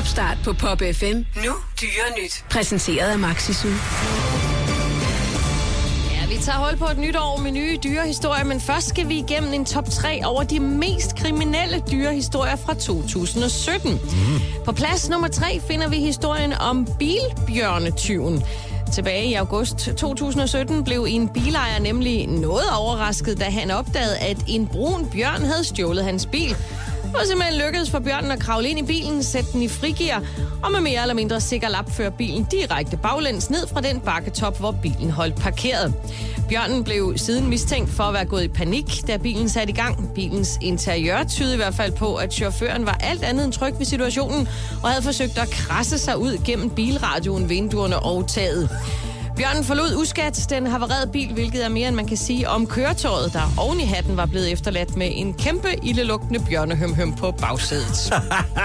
Topstart på Pop FM. Nu dyre nyt. Præsenteret af Maxisul. Ja, vi tager hold på et nyt år med nye dyrehistorier, men først skal vi igennem en top 3 over de mest kriminelle dyrehistorier fra 2017. Mm. På plads nummer 3 finder vi historien om bilbjørnetyven. Tilbage i august 2017 blev en bilejer nemlig noget overrasket, da han opdagede, at en brun bjørn havde stjålet hans bil. Og simpelthen lykkedes for bjørnen at kravle ind i bilen, sætte den i frigear, og med mere eller mindre sikker lap føre bilen direkte baglæns ned fra den bakketop, hvor bilen holdt parkeret. Bjørnen blev siden mistænkt for at være gået i panik, da bilen satte i gang. Bilens interiør tydede i hvert fald på, at chaufføren var alt andet end tryg ved situationen, og havde forsøgt at krasse sig ud gennem bilradioen, vinduerne og taget. Bjørnen forlod uskat den havarerede bil, hvilket er mere end man kan sige om køretøjet, der oven i hatten var blevet efterladt med en kæmpe ildelugtende bjørnehømhøm på bagsædet.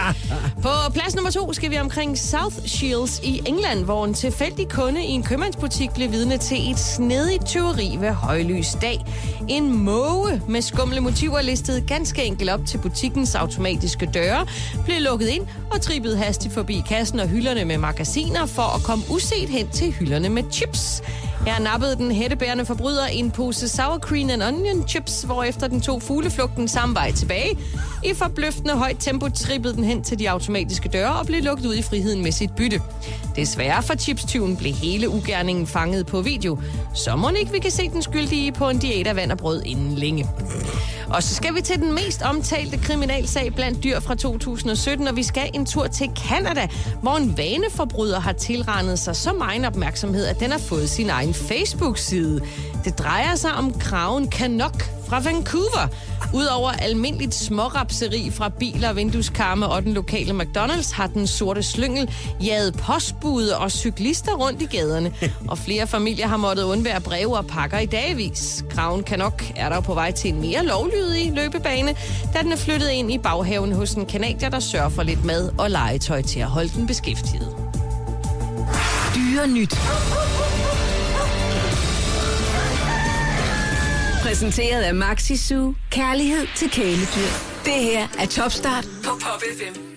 på plads nummer to skal vi omkring South Shields i England, hvor en tilfældig kunde i en købmandsbutik blev vidne til et snedigt tyveri ved højlys dag. En måge med skumle motiver listede ganske enkelt op til butikkens automatiske døre, blev lukket ind og trippede hastigt forbi kassen og hylderne med magasiner for at komme uset hen til hylderne med chips. chips Her nappede den hættebærende forbryder en pose sour cream and onion chips, hvorefter den tog fugleflugten samme vej tilbage. I forbløffende højt tempo trippede den hen til de automatiske døre og blev lukket ud i friheden med sit bytte. Desværre for chipstyven blev hele ugerningen fanget på video. Så må ikke vi kan se den skyldige på en diæt af vand og brød inden længe. Og så skal vi til den mest omtalte kriminalsag blandt dyr fra 2017, og vi skal en tur til Kanada, hvor en vaneforbryder har tilrendet sig så meget opmærksomhed, at den har fået sin egen Facebook-side. Det drejer sig om kraven Canuck fra Vancouver. Udover almindeligt smårapseri fra biler, vindueskarme og den lokale McDonald's, har den sorte slyngel jaget postbude og cyklister rundt i gaderne. Og flere familier har måttet undvære breve og pakker i dagvis. Kraven Canuck er der på vej til en mere lovlydig løbebane, da den er flyttet ind i baghaven hos en kanadier, der sørger for lidt mad og legetøj til at holde den beskæftiget. Dyre nyt. Præsenteret af Maxi Zoo. Kærlighed til kæledyr. Det her er Topstart på Pop FM.